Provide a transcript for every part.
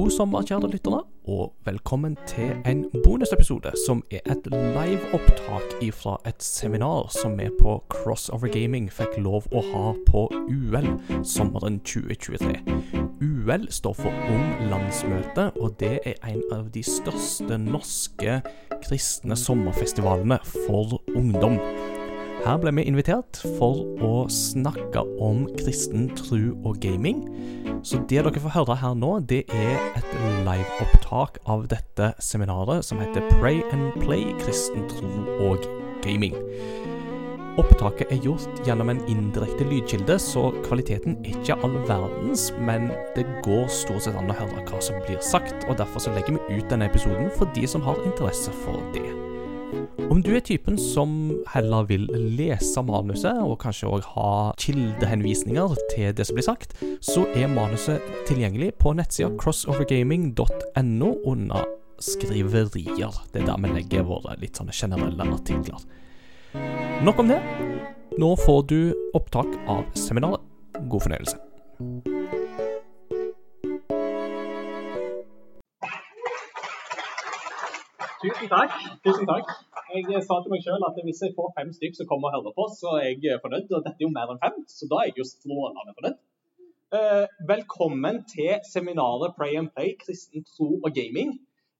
God sommer, kjære lyttere, og velkommen til en bonusepisode som er et liveopptak fra et seminar som vi på Crossover Gaming fikk lov å ha på UL sommeren 2023. UL står for Ung landsmøte, og det er en av de største norske kristne sommerfestivalene for ungdom. Her ble vi invitert for å snakke om kristen tru og gaming. Så det dere får høre her nå, det er et liveopptak av dette seminaret som heter Pray and Play kristen tro og gaming. Opptaket er gjort gjennom en indirekte lydkilde, så kvaliteten er ikke all verdens, men det går stort sett an å høre hva som blir sagt, og derfor legger vi ut denne episoden for de som har interesse for det. Om du er typen som heller vil lese manuset, og kanskje òg ha kildehenvisninger til det som blir sagt, så er manuset tilgjengelig på nettsida crossovergaming.no under skriverier. Det er der vi legger våre litt sånne generelle artikler. Nok om det. Nå får du opptak av seminaret. God fornøyelse. Tusen takk. Tusen takk. Jeg sa til meg selv at hvis jeg får fem stykker som kommer og hører på, så er jeg fornøyd. Og dette er jo mer enn fem, så da er jeg jo strålende fornøyd. Eh, velkommen til seminaret Pray and Play kristen tro og gaming.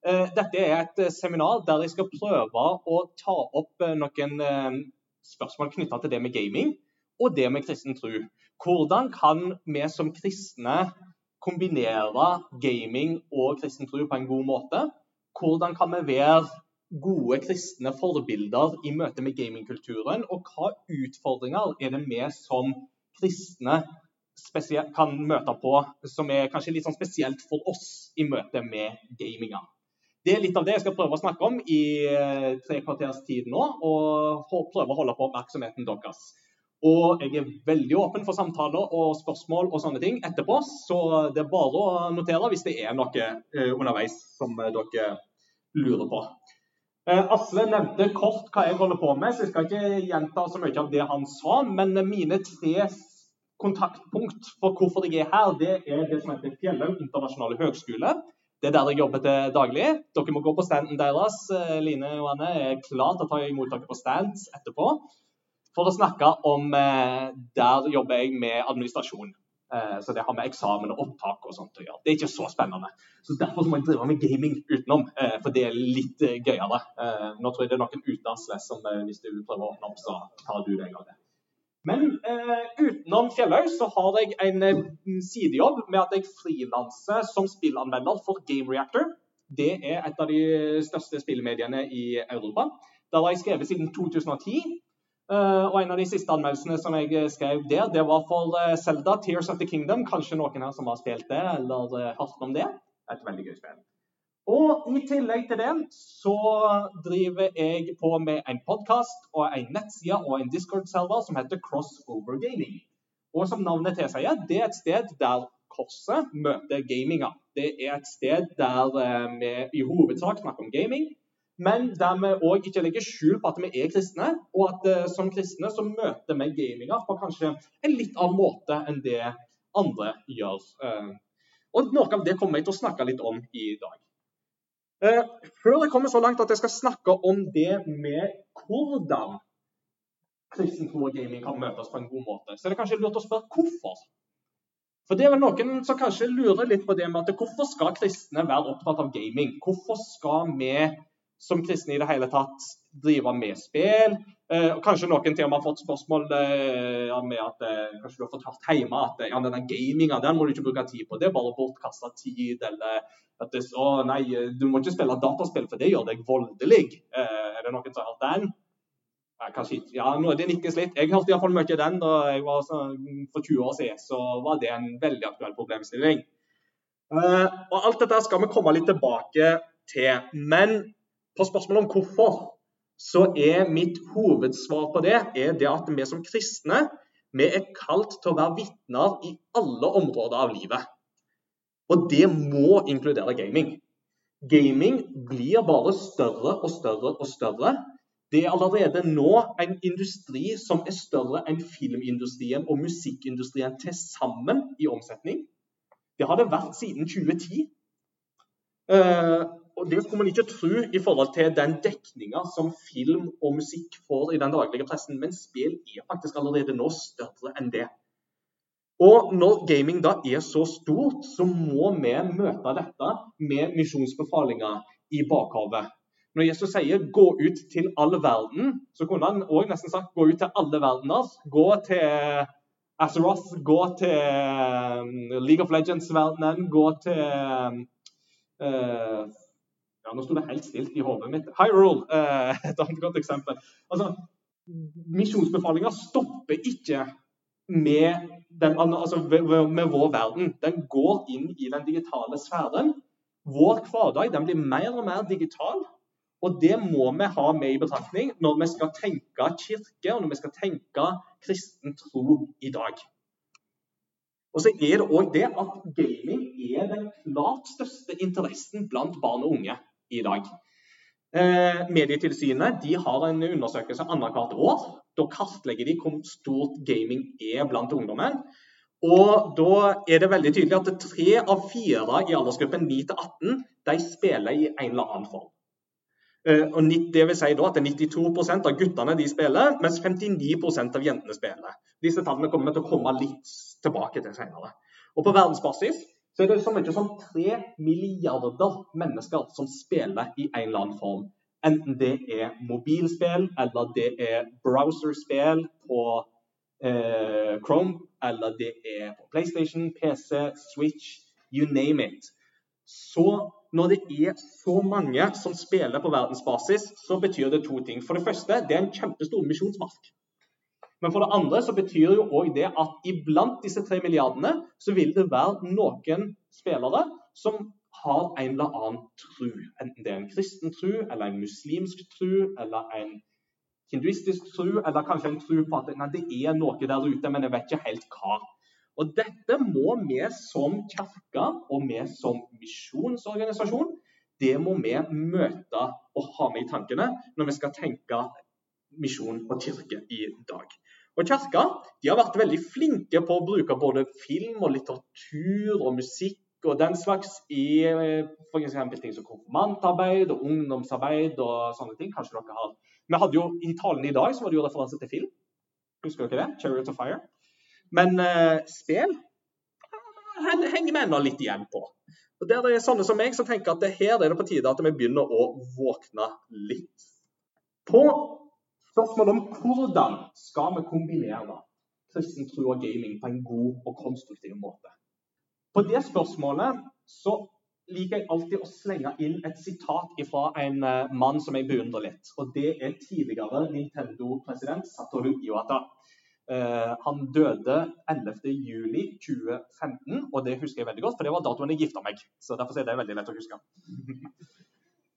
Eh, dette er et seminar der jeg skal prøve å ta opp eh, noen eh, spørsmål knytta til det med gaming og det med kristen tro. Hvordan kan vi som kristne kombinere gaming og kristen tro på en god måte? Hvordan kan vi være gode kristne forbilder i møte med gamingkulturen? Og hva utfordringer er det vi som kristne kan møte på som er kanskje litt sånn spesielt for oss i møte med gaminga? Det er litt av det jeg skal prøve å snakke om i eh, tre kvarters tid nå, og prøve å holde på oppmerksomheten deres. Og jeg er veldig åpen for samtaler og spørsmål og sånne ting etterpå, så det er bare å notere hvis det er noe eh, underveis som dere lurer på. Eh, Asle nevnte kort hva jeg holder på med, så jeg skal ikke gjenta så mye av det han sa. Men mine tre kontaktpunkt for hvorfor jeg er her, det er det som heter Fjellhaug internasjonale høgskole. Det er der jeg jobber til daglig. Dere må gå på standen deres. Eh, Line og Anne er klar til å ta imot dere på stands etterpå. For å snakke om eh, Der jobber jeg med administrasjon. Så det har med eksamen og opptak og sånt å gjøre. Det er ikke så spennende. Så Derfor må jeg drive med gaming utenom, for det er litt gøyere. Nå tror jeg det er noen utenlandsvest som hvis du prøver å åpne opp, så tar du deg av det. Men eh, utenom Fjellhaug så har jeg en eh, sidejobb med at jeg frilanser som spillanmelder for Game Reactor. Det er et av de største spillmediene i Europa. Der har jeg skrevet siden 2010. Uh, og En av de siste anmeldelsene som jeg skrev der, det var for uh, Zelda Tears of the Kingdom. Kanskje noen her som har spilt det eller hørt om det. Et veldig gøy spill. Og I tillegg til det så driver jeg på med en podkast og en nettside og en Discord-server som heter Crossover Gaming. Og som navnet tilsier, det er et sted der korset møter gaminga. Det er et sted der vi i hovedsak snakker om gaming, men der vi òg ikke legger skjul på at vi er kristne, og at uh, som kristne så møter vi gaminga på kanskje en litt annen måte enn det andre gjør. Uh, og Noe av det kommer jeg til å snakke litt om i dag. Uh, før jeg kommer så langt at jeg skal snakke om det med hvordan kristen tro og gaming kan møtes på en god måte, så er det kanskje lurt å spørre hvorfor. For det er vel Noen som kanskje lurer litt på det med at hvorfor skal kristne være opptatt av gaming? Hvorfor skal vi som kristne i det hele tatt drive med spill. Eh, kanskje noen til og med har fått spørsmål eh, med at eh, kanskje du har fått hørt hjemme at ja, denne gaminga den må du ikke bruke tid på, det er bare bortkasta tid. Eller at det, å, nei, du må ikke spille dataspill, for det gjør deg voldelig. Eh, er det noen som har hørt den? Ja, kanskje ikke. Ja, nå det nikkes litt. Jeg hørte iallfall mye den da jeg var så, for 20 år siden. Så var det en veldig aktuell problemstilling. Eh, og Alt dette skal vi komme litt tilbake til. Men på spørsmålet om hvorfor, så er mitt hovedsvar på det er det at vi som kristne vi er kalt til å være vitner i alle områder av livet. Og det må inkludere gaming. Gaming blir bare større og større og større. Det er allerede nå en industri som er større enn filmindustrien og musikkindustrien til sammen i omsetning. Det har det vært siden 2010. Og Det skulle man ikke tro i forhold til den dekninga som film og musikk får i den daglige pressen, men spill er faktisk allerede nå større enn det. Og Når gaming da er så stort, så må vi møte dette med misjonsbefalinger i bakhavet. Når Jesus sier 'gå ut til all verden', så kunne han òg nesten sagt 'gå ut til alle verdener'. Gå til Azeroth, gå til um, League of Legends-verdenen, gå til uh, ja, Nå sto det helt stilt i hodet mitt. Hyrule, eh, et annet godt eksempel. Altså, Misjonsbefalinga stopper ikke med, den, altså, med, vår verden. Den går inn i den digitale sfæren. Vår hverdag den blir mer og mer digital. Og det må vi ha med i betraktning når vi skal tenke kirke og når vi skal tenke kristen tro i dag. Og så er det òg det at gaming er den klart største interessen blant barn og unge i dag. Eh, Medietilsynet har en undersøkelse annethvert år. Da kartlegger de hvor stort gaming er blant ungdommen. Og da er det veldig tydelig at tre av fire i aldersgruppen 9 18 de spiller i en eller annen form. Eh, og det vil si at 92 av guttene de spiller, mens 59% av jentene spiller. Disse tallene kommer vi til å komme litt tilbake til senere. Og På verdensbasis så er det så mye som tre milliarder mennesker som spiller i en eller annen form. Enten det er mobilspill, eller det er browserspill på eh, Chrome, eller det er på PlayStation, PC, Switch, you name it. Så når det er så mange som spiller på verdensbasis, så betyr det to ting. For det første, det er en kjempestor misjonsmark. Men for det andre så betyr jo òg det at iblant disse tre milliardene så vil det være noen spillere som har en eller annen tru. Enten det er en kristen tru, eller en muslimsk tru, eller en hinduistisk tru, eller kanskje en tru på at nei, det er noe der ute, men jeg vet ikke helt hva. Og Dette må vi som kirke og vi som misjonsorganisasjon det må vi møte og ha med i tankene når vi skal tenke misjon og kirke i dag. Og Kirka har vært veldig flinke på å bruke både film og litteratur og musikk og den slags i f.eks. ting som konfirmantarbeid og ungdomsarbeid og sånne ting. Kanskje dere har Vi hadde jo I talen i dag så var det jo referanse til film. Husker dere det? 'Chariot of Fire'. Men eh, spill henger vi ennå litt igjen på. Og Der det er sånne som meg som tenker at det her er det på tide at vi begynner å våkne litt. På spørsmålet om hvordan skal vi kombinere kristen tro og gaming på en god og konstruktiv måte. På det spørsmålet så liker jeg alltid å slenge inn et sitat fra en uh, mann som jeg beundrer litt. Og det er tidligere Nintendo-president Satoru Iwata. Uh, han døde 11.07.2015, og det husker jeg veldig godt, for det var datoen jeg gifta meg. Så derfor er det veldig lett å huske.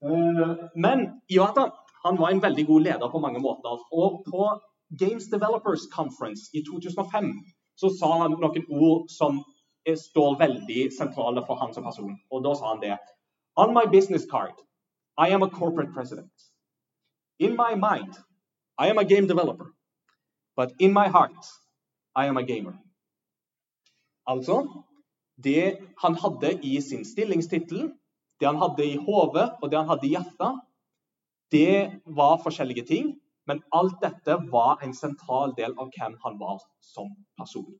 uh, men Iwata han var en veldig god leder på mange måter. Og på Games Developers Conference i 2005 så sa han noen ord som står veldig sentrale for han som person. Og da sa han det. On my business card, I am a corporate president. In my mind, I am a game developer. But in my heart, I am a gamer. Altså, det han hadde i sin stillingstittel, det han hadde i hodet og det han hadde i hjertet, det var forskjellige ting. Men alt dette var en sentral del av hvem han var som person.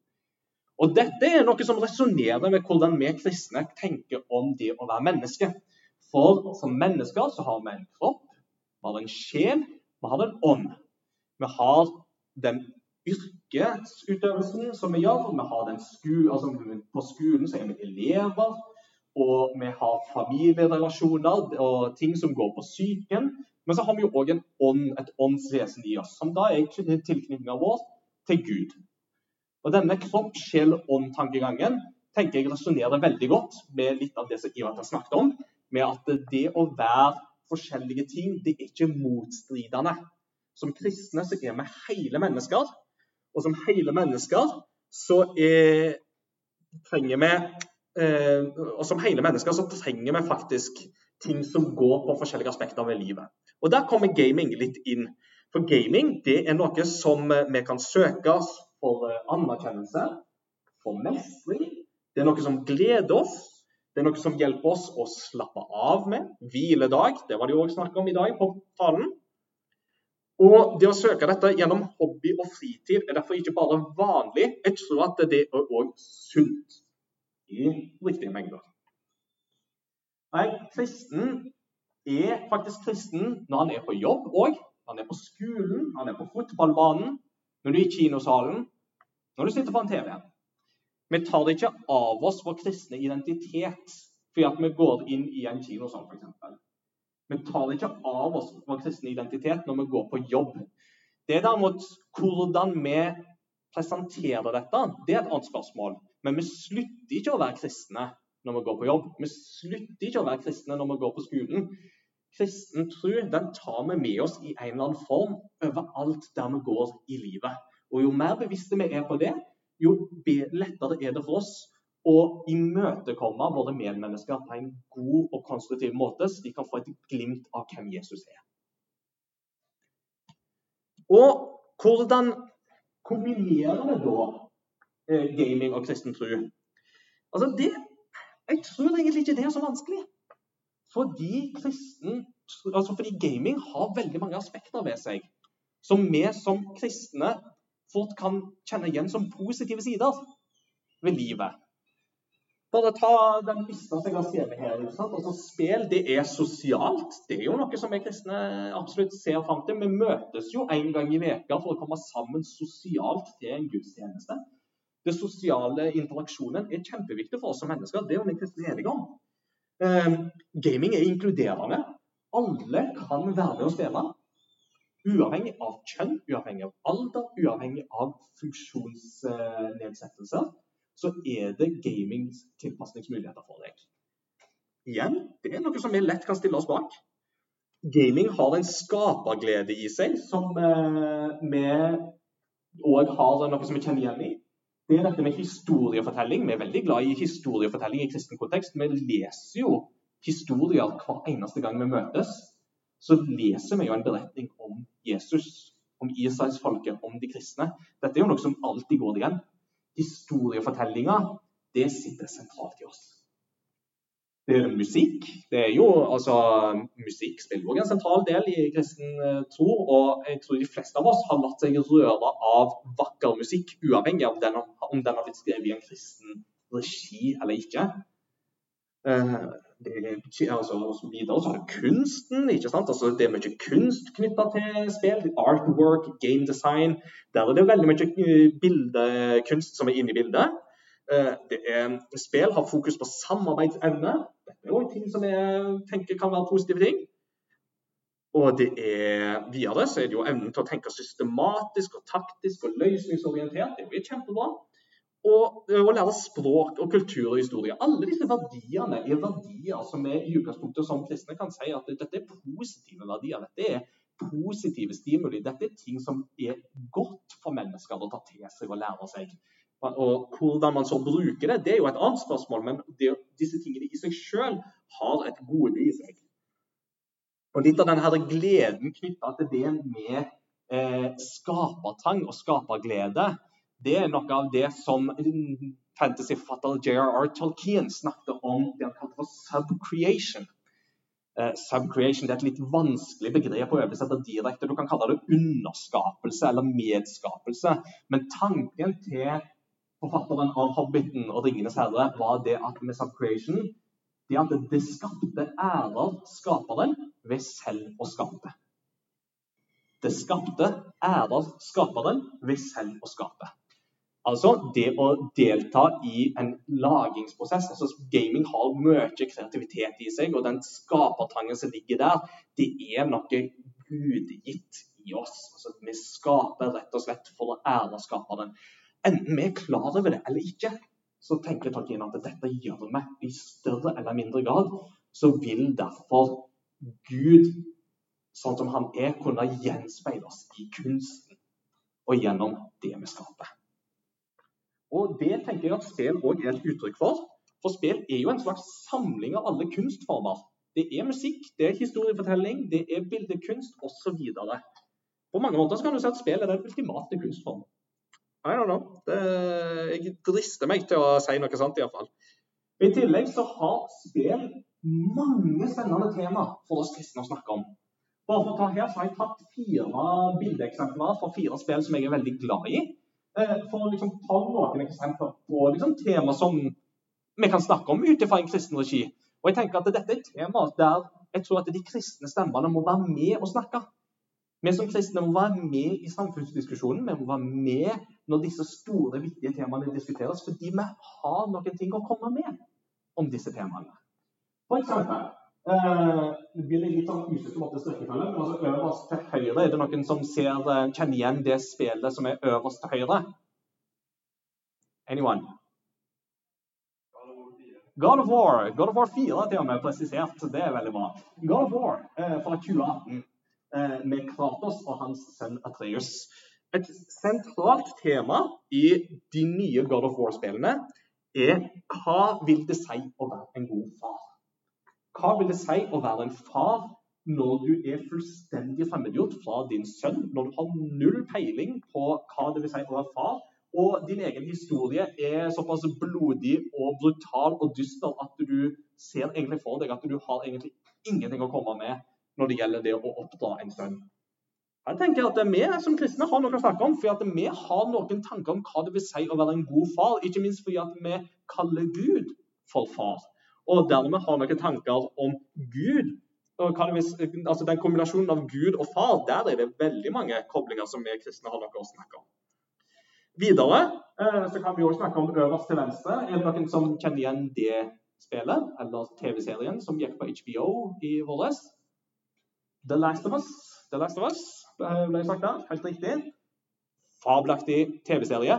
Og Dette er noe som resonnerer med hvordan vi kristne tenker om det å være menneske. For som mennesker så har vi en kropp, vi har en sjel, vi har en ånd. Vi har den yrkesutøvelsen som vi gjør. Vi har den sku, altså på skolen så er vi elever, og vi har familierelasjoner og ting som går på psyken. Men så har vi jo òg ånd, et åndsvesen i oss, som da er tilknytninga vår til Gud. Og Denne kropp, sjel, ånd-tankegangen tenker jeg resonnerer veldig godt med litt av det som Ivar har snakket om, med at det å være forskjellige ting, det er ikke motstridende. Som kristne så er vi hele mennesker. Og som hele mennesker så er, trenger vi eh, Og som hele mennesker så trenger vi faktisk ting som går på forskjellige aspekter ved livet. Og Der kommer gaming litt inn. For gaming det er noe som vi kan søke oss for eh, anerkjennelse, for mestring. Det er noe som gleder oss. Det er noe som hjelper oss å slappe av med. Hviledag, det var det også snakk om i dag på talen. Og det å søke dette gjennom hobby og fritid er derfor ikke bare vanlig. Jeg tror at det er òg sunt i riktige mengder. Nei, kristen er faktisk kristen når han er på jobb òg. Han er på skolen, han er på fotballbanen, når du er i kinosalen, når du sitter på en TV. Vi tar ikke av oss vår kristne identitet fordi at vi går inn i en kinosal, f.eks. Vi tar ikke av oss vår kristne identitet når vi går på jobb. Det er derimot hvordan vi presenterer dette, det er et annet spørsmål. Men vi slutter ikke å være kristne når vi går på jobb. Vi slutter ikke å være kristne når vi går på skolen. Kristen tro den tar vi med oss i en eller annen form overalt der vi går i livet. Og Jo mer bevisste vi er på det, jo lettere er det for oss å imøtekomme våre medmennesker på en god og konstruktiv måte, så de kan få et glimt av hvem Jesus er. Og hvordan kombinerer vi da eh, gaming og kristen tro? Altså det, jeg tror egentlig ikke det er så vanskelig. Fordi, kristen, altså fordi gaming har veldig mange aspekter ved seg som vi som kristne fort kan kjenne igjen som positive sider ved livet. Bare ta den lista som jeg har skrevet her. Altså, spill det er sosialt. Det er jo noe som vi kristne absolutt ser fram til. Vi møtes jo en gang i veka for å komme sammen sosialt til en gudstjeneste. Det sosiale interaksjonen er kjempeviktig for oss som mennesker. Det er vi kristne enige om. Um, gaming er inkluderende. Alle kan være med å spille. Uavhengig av kjønn, uavhengig av alder, uavhengig av funksjonsnedsettelser, så er det gamings tilpasningsmuligheter for deg. Igjen, det er noe som vi lett kan stille oss bak. Gaming har en skaperglede i seg som eh, vi òg har noe som vi kjenner igjen i. Det er dette med historiefortelling. Vi er veldig glad i historiefortelling i kristen kontekst. Vi leser jo historier hver eneste gang vi møtes så leser vi jo en beretning om Jesus, om Israelsfolket, om de kristne. Dette er jo noe som alltid går igjen. Historiefortellinga, det sitter sentralt i oss. Det er musikk. Det er jo, altså, Musikk spiller også en sentral del i kristen eh, tro. Og jeg tror de fleste av oss har latt seg røre av vakker musikk, uavhengig av den, om den har blitt skrevet i en kristen regi eller ikke. Uh, det, altså, videre så er det kunsten. ikke sant? Altså, det er mye kunst knytta til spill. Artwork, game design. Der er det veldig mye eh, bildekunst som er inne i bildet. Eh, det er, spill har fokus på samarbeidsevne. Er også ting som jeg tenker kan være positive ting. Og det er videre så er det jo evnen til å tenke systematisk og taktisk og løsningsorientert. Det blir kjempebra og å lære språk og kultur og historie. Alle disse verdiene er verdier som vi i utgangspunktet som kristne kan si at dette er positive verdier. Dette er positive stimuli. Dette er ting som er godt for mennesker å ta til seg og lære seg. Og Hvordan man så bruker det, det er jo et annet spørsmål, men det, disse tingene i seg selv har et gode i seg. Og Litt av denne gleden knytta til det med eh, skapertrang og skaperglede det er noe av det som fantasyforfatter J.R.R. Tolkien snakket om det han kalte for subcreation. Eh, subcreation er et litt vanskelig begrep å oversette direkte. Du kan kalle det underskapelse eller medskapelse. Men tanken til forfatteren av 'Hobbiten' og 'Ringenes herre' var det at med subcreation det at det skapte ærer skaperen ved selv å skape. Det skapte ærer skaperen ved selv å skape. Altså det å delta i en lagingsprosess. altså Gaming har mye kreativitet i seg, og den skapertrangen som ligger der, det er noe gudgitt i oss. Altså, vi skaper rett og slett for å ære skaperen. Enten vi er klar over det eller ikke, så tenker Tolkien at dette gjør vi i større eller mindre grad. Så vil derfor Gud, sånn som han er, kunne gjenspeile oss i kunsten og gjennom det vi skaper. Og Det tenker jeg at spill òg er et uttrykk for. For spill er jo en slags samling av alle kunstformer. Det er musikk, det er historiefortelling, det er bildekunst osv. På mange måter kan du si at spill er den ultimate kunstform. I don't know. Det, jeg drister meg til å si noe sant, iallfall. I tillegg så har spill mange spennende tema for oss kristne å snakke om. Bare for å ta her så har jeg tatt fire bildeeksempler fra fire spill som jeg er veldig glad i. Eh, for å liksom ta noen eksempler på liksom, tema som vi kan snakke om ut fra en kristen regi. Og jeg tenker at Dette er et tema der jeg tror at de kristne stemmene må være med og snakke. Vi som kristne må være med i samfunnsdiskusjonen. Vi må være med når disse store, viktige temaene diskuteres, fordi vi har noen ting å komme med om disse temaene. For eksempel eh, det litt sånn usikker måte strekkefølge, men altså øverst til høyre er det noen som ser, eh, kjenner igjen det spillet som er øverst til høyre? Anyone? God of War God of War 4 til og med presisert. Det er veldig bra. God of War eh, fra 2018 eh, med Kratos og hans sønn Atreus. Et sentralt tema i de nye God of War-spillene er hva vil det si å være en god far? Hva vil det si å være en far når du er fullstendig fremmedgjort fra din sønn, når du har null peiling på hva det vil si å være far, og din egen historie er såpass blodig og brutal og dyster at du ser egentlig for deg at du har egentlig ingenting å komme med når det gjelder det å oppdra en sønn. Jeg tenker at Vi som kristne har noe å snakke om, for vi har noen tanker om hva det vil si å være en god far. Ikke minst fordi vi kaller Gud for far, og dermed har noen tanker om Gud. Vil, altså Den kombinasjonen av Gud og far, der er det veldig mange koblinger som vi kristne har noe å snakke om. Videre eh, så kan vi også snakke om øverst til venstre. Er det noen som kjenner igjen det spillet, eller TV-serien som gikk på HBO i våres? The Last of Us. The Last of Us eh, ble der. Helt riktig. Fabelaktig TV-serie.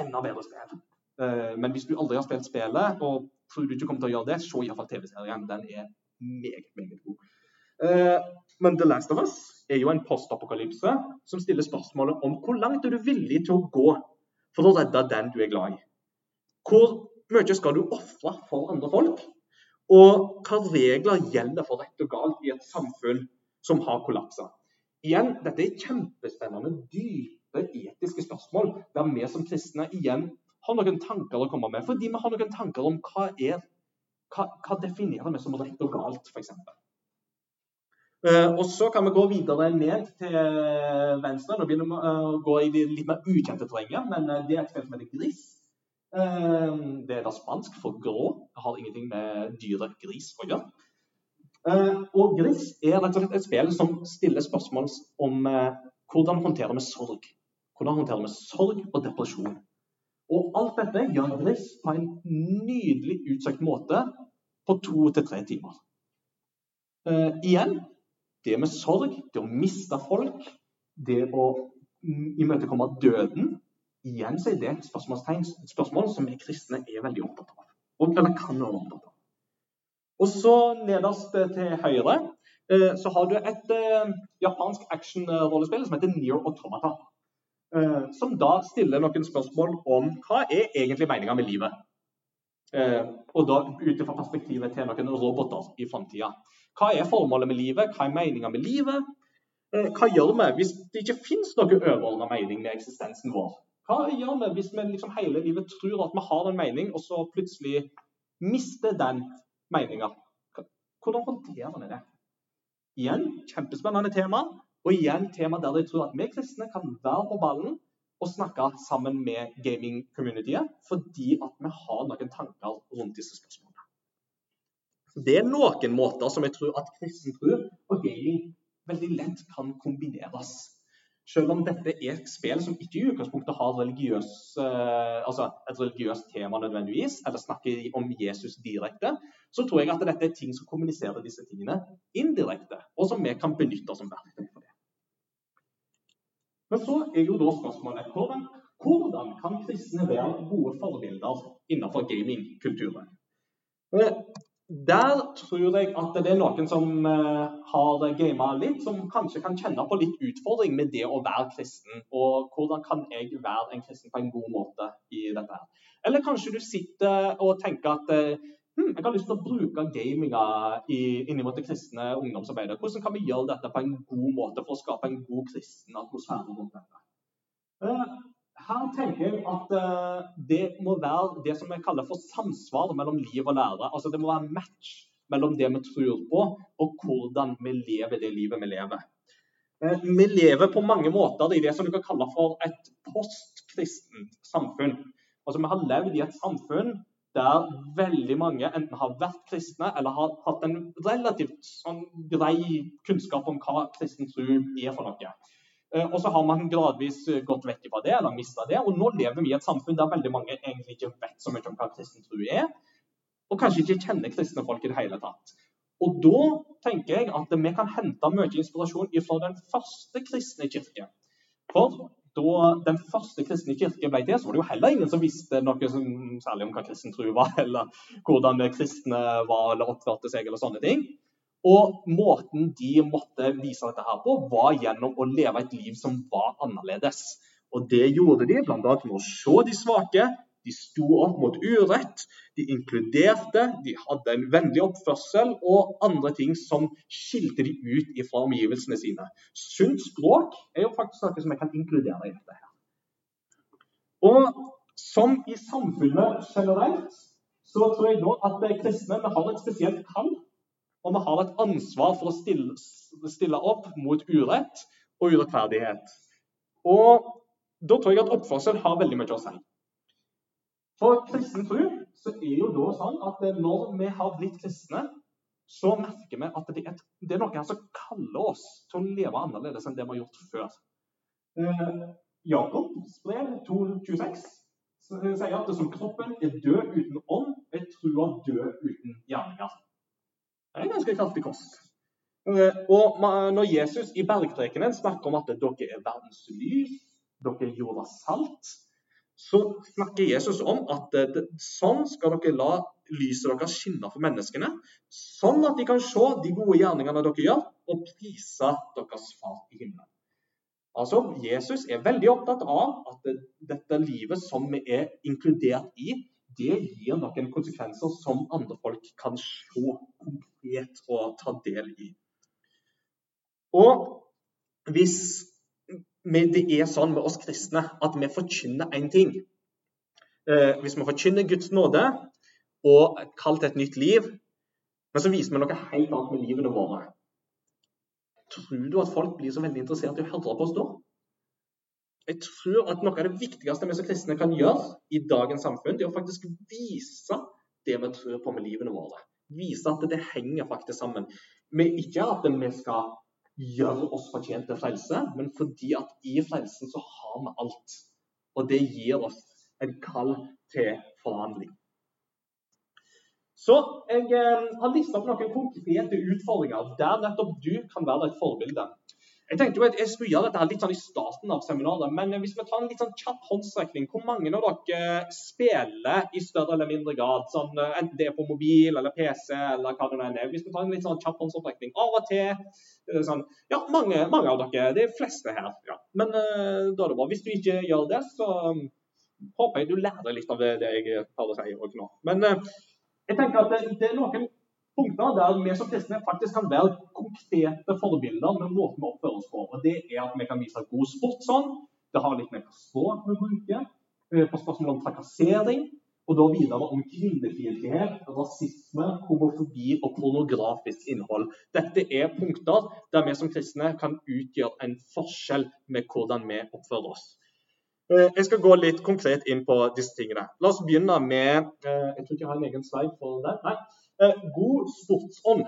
Enda bedre spill. Eh, men hvis du aldri har spilt spillet og tror du ikke kommer til å gjøre det, se iallfall TV-serien. Den er meget, meget god. Men The Last of Us er jo en postapokalypse som stiller spørsmålet om hvor langt er du villig til å gå for å redde den du er glad i. Hvor mye skal du ofre for andre folk? Og hva regler gjelder for rett og galt i et samfunn som har kollapsa? Igjen, dette er kjempespennende, dype etiske spørsmål der vi som kristne igjen har noen tanker å komme med. Fordi vi har noen tanker om hva er hva, hva definerer vi som rett og galt, f.eks. Eh, og Så kan vi gå videre ned til venstre. Nå begynner vi å gå i det litt mer ukjente terrenget, men eh, det er et felt som heter Gris. Eh, det er da spansk for grå. Det har ingenting med dyret gris å gjøre. Og Gris er rett og slett et spill som stiller spørsmål om hvordan håndterer vi sorg. Hvordan håndterer vi sorg og depresjon. Og alt dette gjør Gris på en nydelig utsøkt måte på to til tre timer. Uh, igjen det med sorg, det å miste folk, det å imøtekomme døden Igjen så er det et et spørsmål som vi kristne er veldig opptatt av. Og, eller kan være opptatt av. Og så Nederst til høyre eh, så har du et eh, japansk action-rollespill som heter Near Automata. Eh, som da stiller noen spørsmål om hva er egentlig meninga med livet. Og da ut fra perspektivet til noen roboter i framtida. Hva er formålet med livet? Hva er meninga med livet? Hva gjør vi hvis det ikke finnes noen overordna mening med eksistensen vår? Hva gjør vi hvis vi liksom hele livet tror at vi har en mening, og så plutselig mister den meninga? Hvordan håndterer vi det? Igjen kjempespennende tema, og igjen tema der jeg tror at vi kristne kan være på ballen og snakke sammen med gaming-communityet, fordi at vi har noen tanker rundt disse spørsmålene. Det er noen måter som jeg tror at kristen tro og gaming veldig lett kan kombineres. Selv om dette er et spill som ikke i utgangspunktet har religiøs, eh, altså et religiøst tema nødvendigvis, eller snakker om Jesus direkte, så tror jeg at dette er ting som kommuniserer disse tingene indirekte, og som vi kan benytte som verktøy for det. Men så er jo da spørsmålet hvordan, hvordan kan kristne være gode forbilder innenfor gamingkulturen? Der tror jeg at det er noen som uh, har gama litt, som kanskje kan kjenne på litt utfordring med det å være kristen. Og hvordan kan jeg være en kristen på en god måte i dette her. Eller kanskje du sitter og tenker at uh, hm, jeg har lyst til å bruke gaminga inn mot det kristne ungdomsarbeidet. Hvordan kan vi gjøre dette på en god måte for å skape en god kristen atmosfære rundt dette? Her tenker jeg at uh, det må være det som vi kaller for samsvar mellom liv og lære. Altså Det må være match mellom det vi tror på, og hvordan vi lever det livet vi lever. Uh, vi lever på mange måter i det som du kan kalle for et postkristent samfunn. Altså Vi har levd i et samfunn der veldig mange enten har vært kristne eller har hatt en relativt sånn, grei kunnskap om hva kristen tro er for noe. Eh, og så har man gradvis eh, gått vekk fra det, eller mista det. Og nå lever vi i et samfunn der veldig mange egentlig ikke vet så mye om hva kristen tro er. Og kanskje ikke kjenner kristne folk i det hele tatt. Og da tenker jeg at vi kan hente mye inspirasjon fra den første kristne kirke. For da den første kristne kirke ble til, så var det jo heller ingen som visste noe som, særlig om hva kristen tro var, eller hvordan kristne var eller oppførte seg, eller sånne ting. Og måten de måtte vise dette her på, var gjennom å leve et liv som var annerledes. Og det gjorde de bl.a. med å se de svake, de sto opp mot urett, de inkluderte, de hadde en vennlig oppførsel og andre ting som skilte de ut fra omgivelsene sine. Sunt språk er jo faktisk noe som jeg kan inkludere i dette. her. Og som i samfunnet generelt, så tror jeg nå at kristne har et spesielt kall og vi har et ansvar for å stille, stille opp mot urett og urettferdighet. Og da tror jeg at oppførsel har veldig mye å si. For kristen tro så er jo da sånn at når vi har blitt kristne, så merker vi at det er, det noe her som kaller oss til å leve annerledes enn det vi har gjort før. Eh, Jakobs brev 2.26 sier at det som kroppen er død uten ånd, er trua død uten gjerninger. Det er en ganske kraftig kost. Eh, og når Jesus i bergprekenen snakker om at dere er verdens lys, dere er jordas salt, så snakker Jesus om at sånn skal dere la lyset deres skinne for menneskene, sånn at de kan se de gode gjerningene dere gjør, og prise deres far i himmelen. Altså, Jesus er veldig opptatt av at dette livet som vi er inkludert i, det gir noen konsekvenser som andre folk kan se konkret og ta del i. Og hvis det er sånn med oss kristne at vi forkynner én ting eh, Hvis vi forkynner Guds nåde og kall til et nytt liv, men så viser vi noe helt annet med livene våre Tror du at folk blir så veldig interessert i å høre på oss da? Jeg tror at noe av det viktigste vi som kristne kan gjøre i dagens samfunn, det er å faktisk vise det vi tror på med livene våre. Vise at det henger faktisk sammen. Men ikke at vi skal gjøre oss fortjent til frelse, men fordi at i frelsen så har vi alt. Og det gir oss en kall til forhandling. Så jeg eh, har lista opp noen konkrete utfordringer der nettopp du kan være et forbilde. Jeg tenkte jo at jeg skulle gjøre dette litt sånn i starten av seminaret, men hvis vi tar en litt sånn kjapp håndsrekning, hvor mange av dere spiller i større eller mindre grad? Sånn, eh, enten det er på mobil eller PC eller hva det nå er. Hvis vi tar en litt sånn kjapp håndsrekning av og til sånn, Ja, mange, mange, av dere. De fleste her. ja. Men uh, da er det bra. Hvis du ikke gjør det, så um, håper jeg du lærer litt av det, det jeg tar å si nå. Men uh, jeg tenker at det, det er noen punkter der vi som kristne faktisk kan være konkrete forbilder med måten vi oppfører oss på. Og Det er at vi kan vise god sportsånd. Det har litt med hva språk vi bruker, eh, på spørsmål om trakassering, og da videre om kvinnefiendtlighet, rasisme, homofobi og pornografisk innhold. Dette er punkter der vi som kristne kan utgjøre en forskjell med hvordan vi oppfører oss. Eh, jeg skal gå litt konkret inn på disse tingene. La oss begynne med eh, Jeg tror ikke jeg har en egen slide for det. Nei. Eh, god sportsånd.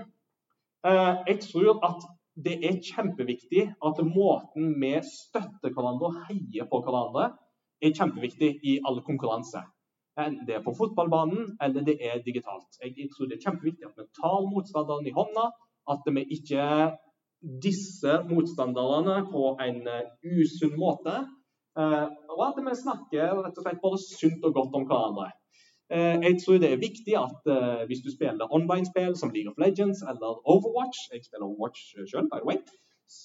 Eh, jeg tror at det er kjempeviktig at måten vi støtter hverandre og heier på hverandre, er kjempeviktig i alle konkurranser. Enten det er på fotballbanen eller det er digitalt. Jeg tror det er kjempeviktig at vi tar motstanderen i hånda, at vi ikke disser motstanderne på en eh, usunn måte. Og at vi snakker rett og slett bare sunt og godt om hverandre. Eh, jeg tror det er viktig at uh, hvis du spiller online-spill som League of Legends eller Overwatch Jeg spiller Overwatch selv, by the way.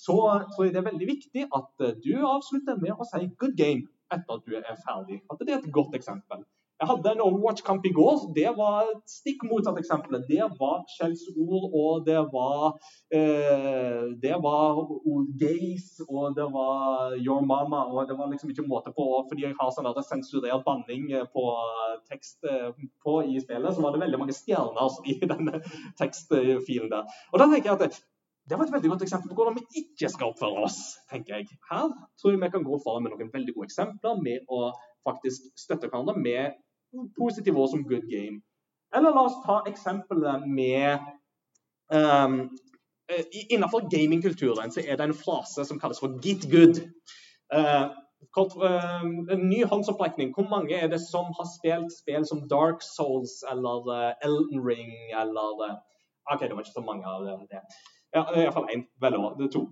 Så tror jeg det er veldig viktig at du avslutter med å si 'good game' etter at du er ferdig. At det er et godt eksempel. Jeg hadde en Overwatch-kamp i går. Det var stikk motsatt eksempel. Det var skjellsord, og det var eh, Det var gays, og det var your mama, og det var liksom ikke måte på Fordi jeg har sånn sensurert banning på tekst eh, på i spillet, så var det veldig mange stjerner i denne tekstfilen der. Og da tenker jeg at det, det var et veldig godt eksempel på hvordan vi ikke skal oppføre oss. tenker jeg. Her tror jeg vi kan gå foran med noen veldig gode eksempler med å faktisk støtte hverandre med positive ord som 'good game'. Eller la oss ta eksempelet med um, Innenfor gamingkulturen så er det en frase som kalles for 'get good'. Uh, kort, uh, en ny håndsopprekning. Hvor mange er det som har spilt spill som Dark Souls eller uh, Elden Ring eller OK, det var ikke så mange av det. Ja, Iallfall én. Vel over. Det er to.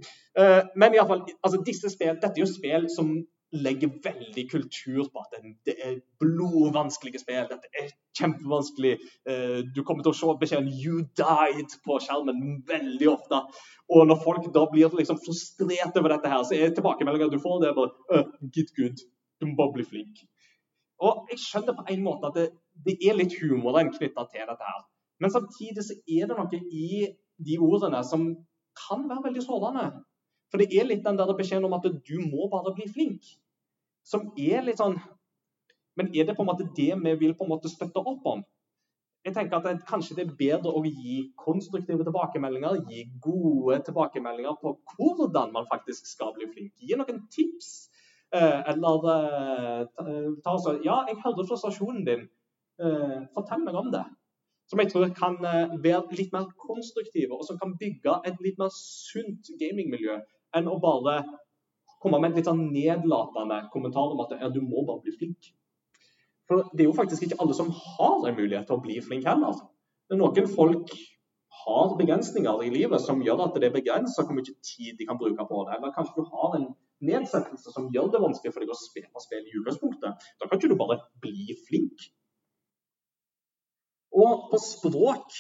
men iallfall, altså, disse spill, dette er jo spill som legger veldig kultur på at det er blodvanskelige spill. Dette er kjempevanskelig. Eh, du kommer til å se beskjeden 'you died' på skjermen veldig ofte. Og når folk da blir liksom frustrert over dette, her, så er tilbakemeldinga du får, det er bare uh, 'get good'. Du må bare bli flink. Og Jeg skjønner på en måte at det, det er litt humoren knytta til dette. her. Men samtidig så er det noe i de ordene som kan være veldig sårende. For det er litt den der beskjeden om at du må bare bli flink, som er litt sånn Men er det på en måte det vi vil på en måte støtte opp om? Jeg tenker at det, Kanskje det er bedre å gi konstruktive tilbakemeldinger, gi gode tilbakemeldinger på hvordan man faktisk skal bli flink. Gi noen tips. Eh, eller eh, ta så, Ja, jeg hørte frustrasjonen din. Eh, fortell meg om det som jeg tror kan være litt mer konstruktive, og som kan bygge et litt mer sunt gamingmiljø enn å bare komme med en litt sånn nedlatende kommentar om at ja, du må bare bli flink. For det er jo faktisk ikke alle som har en mulighet til å bli flink heller. Det er Noen folk har begrensninger i livet som gjør at det er begrensa hvor mye tid de kan bruke på det. Eller kanskje du har en nedsettelse som gjør det vanskelig for deg å spille spill i utgangspunktet. Da kan ikke du bare bli flink. Og på språk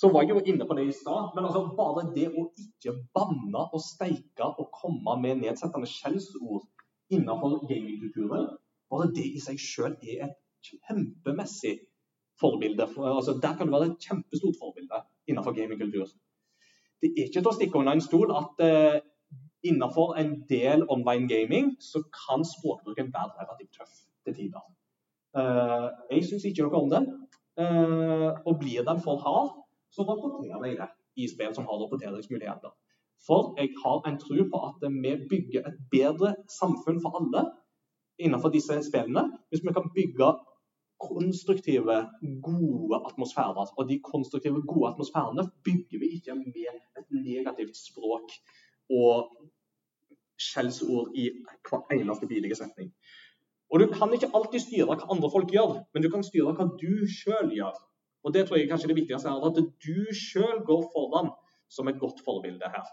så var jeg jo inne på det i stad. Men altså bare det å ikke banne og steike og komme med nedsettende skjellsord innenfor gamingkulturen, bare det i seg selv er et kjempemessig forbilde. For, altså, der kan du være et kjempestort forbilde innenfor gamingkultur. Det er ikke til å stikke unna en stol at uh, innenfor en del online gaming så kan språkbruken være relativt tøff til tider. Uh, jeg syns ikke noe om det. Uh, og blir den for hard, så rapporterer jeg det i spill som har rapporteringsmuligheter. For jeg har en tro på at vi bygger et bedre samfunn for alle innenfor disse spillene hvis vi kan bygge konstruktive, gode atmosfærer. Og de konstruktive, gode atmosfærene bygger vi ikke med et negativt språk og skjellsord i hver eneste bilige setning. Og Du kan ikke alltid styre hva andre folk gjør, men du kan styre hva du sjøl gjør. Og Det tror jeg kanskje det viktigste er at du sjøl går foran som et godt forbilde her.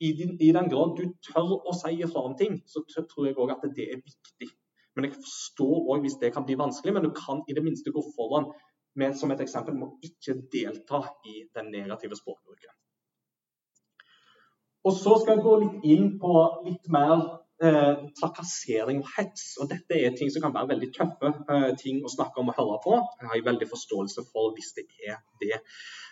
I, din, I, den grad du tør å si ifra om ting, så tror jeg òg at det er viktig. Men jeg forstår òg hvis det kan bli vanskelig, men du kan i det minste gå foran med som et eksempel med å ikke delta i den negative språkbruken. Og Så skal jeg gå litt inn på litt mer eh, trakassering og hets. Og dette er ting som kan være veldig tøffe eh, ting å snakke om og høre på. Jeg har veldig forståelse for hvis det er det.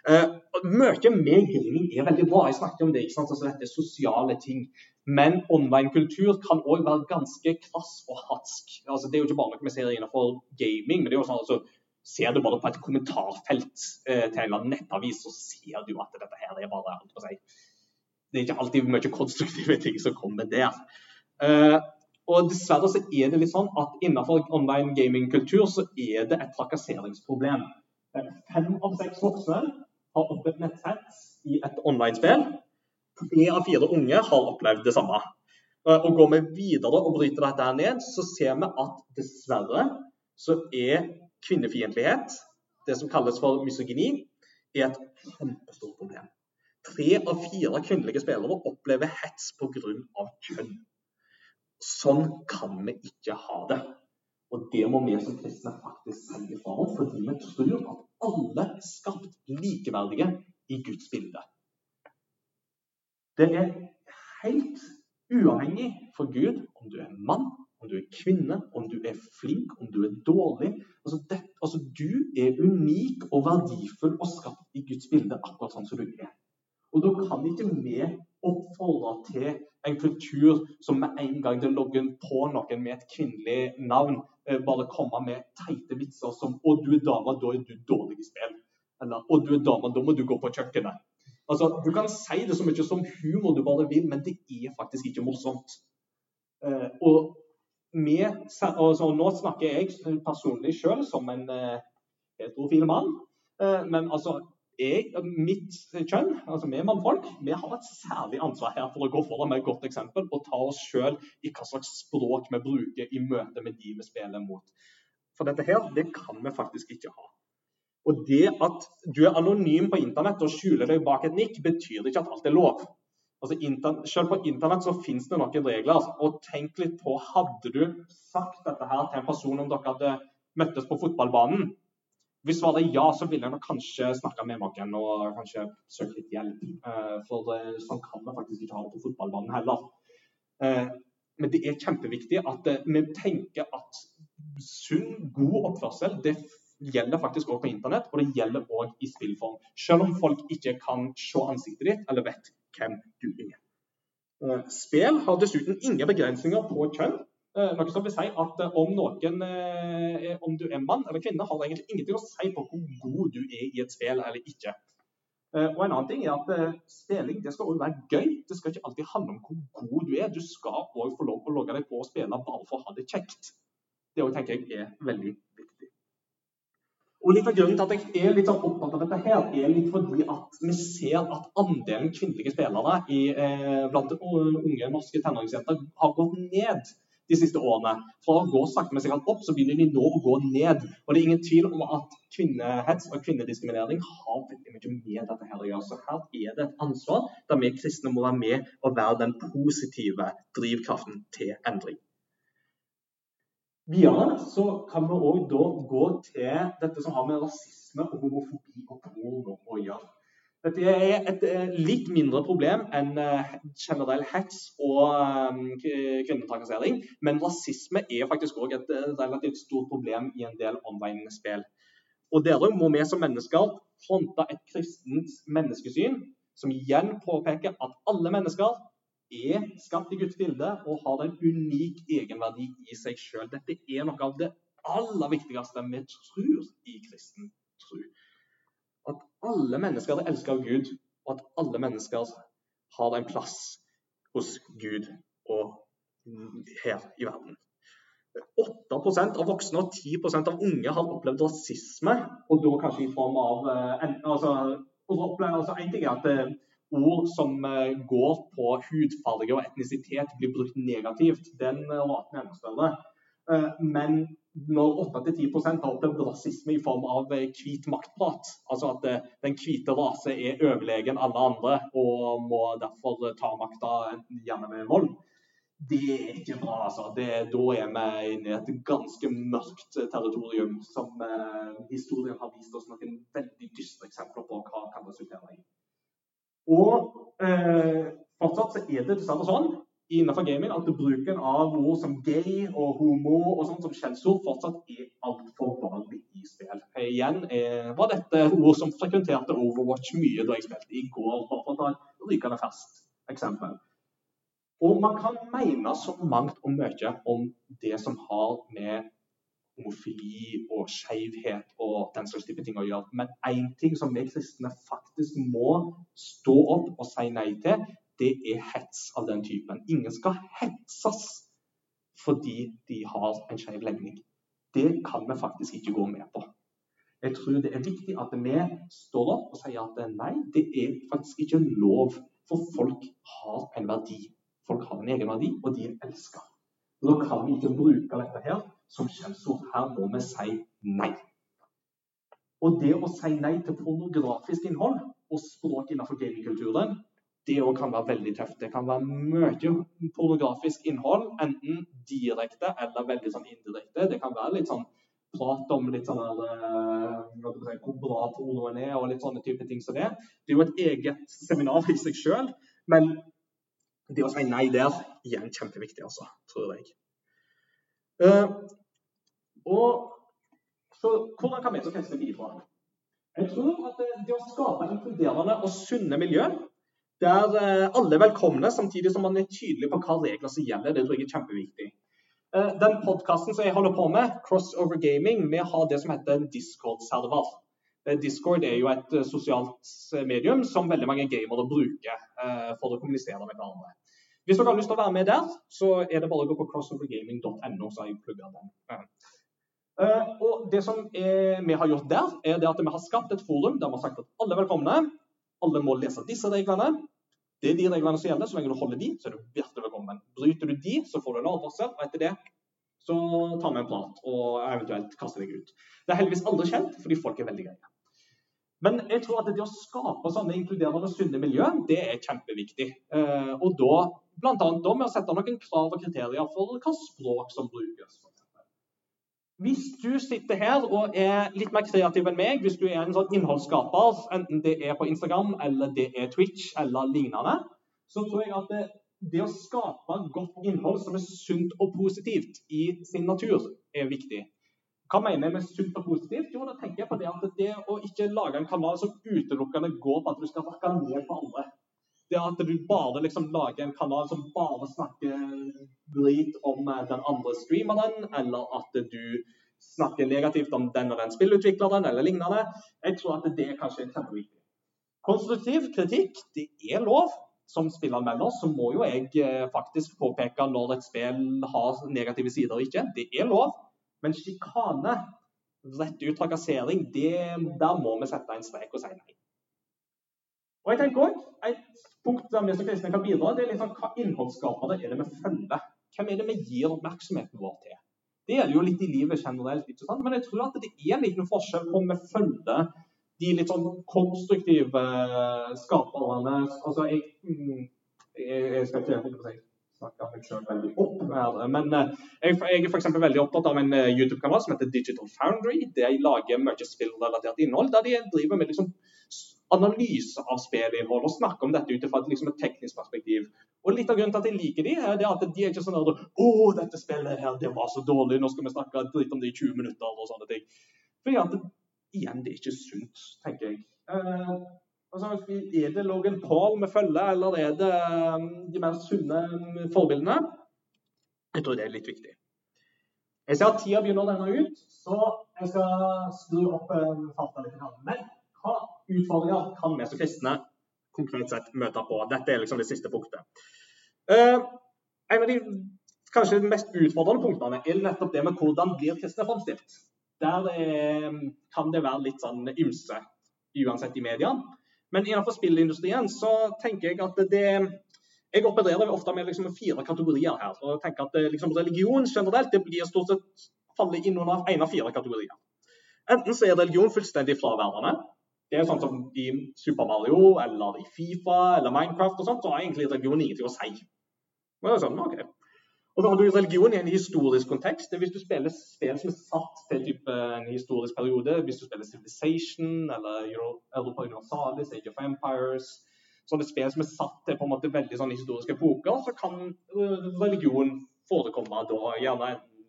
Eh, mye med gaming er veldig bra. Jeg snakket om det. ikke sant? Altså, dette er sosiale ting. Men online-kultur kan òg være ganske krass og hatsk. Altså, det er jo ikke bare noe vi ser innenfor gaming. men det er jo sånn altså, Ser du bare på et kommentarfelt eh, til en eller annen nettavis, så ser du at dette her er bare alt på seg. Det er ikke alltid mye konstruktive ting som kommer der. Uh, og Dessverre så er det litt sånn at innenfor online gaming-kultur så er det et trakasseringsproblem. Fem av seks voksne har opplevd netthets i et online-spill. Tre av fire unge har opplevd det samme. Uh, og Går vi videre og bryter dette her ned, så ser vi at dessverre så er kvinnefiendtlighet, det som kalles for misogyni, er et kjempestort problem. Tre av fire kvinnelige spillere opplever hets pga. kjønn. Sånn kan vi ikke ha det. Og det må vi som kristne faktisk si fra om, fordi vi tror at alle er skapt likeverdige i Guds bilde. Det er helt uavhengig for Gud om du er mann, om du er kvinne, om du er flink, om du er dårlig. Altså, det, altså, Du er unik og verdifull og skapt i Guds bilde akkurat sånn som du er. Og Da kan ikke vi oppfordre til en kultur som med en gang det logger på noen med et kvinnelig navn, eh, bare kommer med teite vitser som 'Å, du er dame, da er du dårlig i spill'. Eller 'Å, du er dame, da må du gå på kjøkkenet'. Altså, Du kan si det så mye som humor du bare vil, men det er faktisk ikke morsomt. Eh, og med, altså, nå snakker jeg personlig selv som en eh, heterofil mann. Men altså, jeg, mitt kjønn, altså vi mannfolk, vi har et særlig ansvar her for å gå foran med et godt eksempel og ta oss selv i hva slags språk vi bruker i møte med de vi spiller mot. For dette her, det kan vi faktisk ikke ha. Og det at du er anonym på internett og skjuler deg bak et nikk, betyr ikke at alt er lov. Altså, selv på internett så finnes det noen regler. Altså. Og tenk litt på, hadde du sagt dette her til en person om dere hadde møttes på fotballbanen? Hvis svaret er ja, så ville jeg nok kanskje snakka med noen og kanskje søkt litt hjelp. Eh, for sånn kan vi faktisk ikke ha det på fotballbanen heller. Eh, men det er kjempeviktig at vi tenker at sunn, god oppførsel det gjelder faktisk òg på internett, og det gjelder òg i spillform. Selv om folk ikke kan se ansiktet ditt eller vet hvem du er. Spill har dessuten ingen begrensninger på kjønn. Eh, noe som vil si at eh, om, noen, om du er mann eller kvinne, har det egentlig ingenting å si på hvor god du er i et spill eller ikke. Og en annen ting er at Spilling det skal også være gøy. Det skal ikke alltid handle om hvor god du er. Du skal også få lov å logge deg på og spille bare for å ha det kjekt. Det tenker jeg er veldig viktig. Og litt av Grunnen til at jeg er litt sånn opptatt av dette, her, er litt fordi at vi ser at andelen kvinnelige spillere i, eh, blant unge norske tenåringsjenter har gått ned de siste årene. Fra å gå sakte, men sikkert opp, så begynner de nå å gå ned. Og det er ingen tvil om at kvinnehets og kvinnediskriminering har veldig mye med dette her å gjøre. Så her er det et ansvar der vi kristne må være med og være den positive drivkraften til endring. Videre så kan vi òg gå til dette som har med rasisme og homofobi og porno å gjøre. Dette er et eh, litt mindre problem enn eh, generell hets og eh, kvinnetrakassering. Men rasisme er faktisk òg et relativt stort problem i en del online-spill. Og Dere må vi som mennesker fronte et kristent menneskesyn som igjen påpeker at alle mennesker er skapt i Guds bilde og har en unik egenverdi i seg sjøl. Dette er noe av det aller viktigste vi tror i kristen tro. At alle mennesker er elsket av Gud, og at alle mennesker har en plass hos Gud og her i verden. 8% av voksne og 10% av unge har opplevd rasisme, og da kanskje i form av eh, altså, altså, En ting er at eh, ord som eh, går på hudfarge og etnisitet, blir brukt negativt. Den raten er enda større. Men 8-10 har opplevd rasisme i form av hvit maktprat, altså at den hvite rase er overlegen alle andre og må derfor ta makta gjerne med vold, det er ikke bra. altså. Det, da er vi inne i et ganske mørkt territorium som eh, historien har vist oss noen veldig dystre eksempler på hva kan resultere i. Og eh, fortsatt så er det dessverre sånn innenfor gaming at bruken av ord som gay og homo og sånt som skjellsord fortsatt er altfor vanlig i spill. Igjen eh, var dette ord som frekventerte Overwatch mye da jeg spilte i går, bare for å ta et rykende ferskt eksempel. Og man kan mene så mangt og mye om det som har med homofili og skeivhet og den slags type ting å gjøre. Men én ting som vi kristne faktisk må stå opp og si nei til, det er hets av den typen. Ingen skal hetses fordi de har en skeiv legning. Det kan vi faktisk ikke gå med på. Jeg tror det er viktig at vi står opp og sier at nei, det er faktisk ikke lov. For folk har en verdi. Folk har en egen verdi, og de er elska. Da kan vi ikke bruke dette her som skjellsord. Her må vi si nei. Og det å si nei til pornografisk innhold og språk innenfor gamingkulturen, det òg kan være veldig tøft. Det kan være mye pornografisk innhold, enten direkte eller veldig sånn indirekte. Det kan være litt sånn prat om litt sånn uh, hvor bra pornoen er, og litt sånne type ting som det. Det er jo et eget seminar i seg sjøl, men det å si nei der igjen kjempeviktig, altså, tror jeg. Uh, og så hvordan kan vi som kristne bidra? Jeg tror at det, det å skape inkluderende og sunne miljø der uh, alle er velkomne, samtidig som man er tydelig på hva regler som gjelder, det tror jeg er kjempeviktig. Uh, den podkasten som jeg holder på med, Crossover Gaming, vi har det som heter en Discord-server. Discord er jo et sosialt medium som veldig mange gamere bruker for å kommunisere med hverandre. Hvis dere har lyst til å være med der, så er det bare å gå på crossovergaming.no, så har jeg plugga den. Og det som er, vi har gjort der, er at vi har skapt et forum der vi har sagt at alle er velkomne. Alle må lese disse reglene. Det er de reglene som gjelder. Så lenge du holder de, så er du hjertelig velkommen. Bryter du de, så får du en advarsel. Og etter det så tar vi en prat og eventuelt kaster deg ut. Det er heldigvis aldri skjedd, fordi folk er veldig greie. Men jeg tror at det å skape sånne inkluderende og sunne miljø, det er kjempeviktig. Uh, og da Bl.a. med å sette noen krav og kriterier for hva språk som brukes. Hvis du sitter her og er litt mer kreativ enn meg, hvis du er en sånn innholdsskaper, enten det er på Instagram eller det er Twitch eller lignende, så tror jeg at det, det å skape godt innhold som er sunt og positivt i sin natur, er viktig. Hva mener jeg med sunt og positivt? Jo, da tenker jeg på det at det å ikke lage en kanal som utelukkende går på at du skal rakke ned på andre det at du bare liksom lager en kanal som bare snakker drit om eh, den andre streameren, eller at du snakker negativt om den og den spillutvikleren, eller lignende. Jeg tror at det er kanskje er kjempeviktig. Konstruktiv kritikk, det er lov. Som spillanmelder så må jo jeg eh, faktisk påpeke når et spill har negative sider og ikke. Det er lov. Men sjikane, rett ut trakassering, der må vi sette en strek og si nei. Og jeg tenker også, Et punkt nemlig som kristne kan bidra, det er liksom hva innholdsskapere er det vi følger. Hvem er det vi gir oppmerksomheten vår til? Det gjelder jo litt i livet generelt, ikke sant? men jeg tror at det er en liten forskjell på om vi følger de litt sånn konstruktive skaperne. Altså, mm, jeg, jeg skal ikke snakke meg selv veldig opp her, men eh, jeg, jeg er f.eks. veldig opptatt av en eh, YouTube-kanal som heter Digital Foundry. De lager mye spillrelatert innhold, der de driver med liksom analyse av spillinnhold og snakke om dette ut fra liksom et, teknisk perspektiv. Og Litt av grunnen til at jeg liker de, er at de er ikke sånn at 'Å, dette spillet her, det var så dårlig, nå skal vi snakke dritt om det i 20 minutter', og sånne ting. Fordi at, igjen, det er ikke sunt, tenker jeg. Eh, altså, er det Logan Paul vi følger, eller er det um, de mer sunne um, forbildene? Jeg tror det er litt viktig. Jeg ser at tida begynner å renne ut, så jeg skal skru opp um, farta litt. Men hva utfordringer kan vi som kristne konkret sett møte på? Dette er liksom det siste punktet. Uh, en av de kanskje mest utfordrende punktene er nettopp det med hvordan blir kristne framstilt. Der er, kan det være litt sånn ymse, uansett i media. Men innenfor spillindustrien så tenker jeg at det Jeg opererer ofte med liksom fire kategorier her. og tenker at liksom Religion generelt det blir stort sett faller inn under en av fire kategorier. Enten så er religion fullstendig fraværende, det er sånn som i Super Mario eller i Fifa eller Minecraft og sånt, så har egentlig religion ingenting å si. Men det er sånn, ok. Og så har du religion i en historisk kontekst. Hvis du spiller spill som er satt til type en historisk periode, hvis du spiller Civilization eller Europa Universalis, Age of Empires Sånne spill som er satt til på en måte veldig sånn historiske epoker, så kan øh, religion forekomme da. Gjerne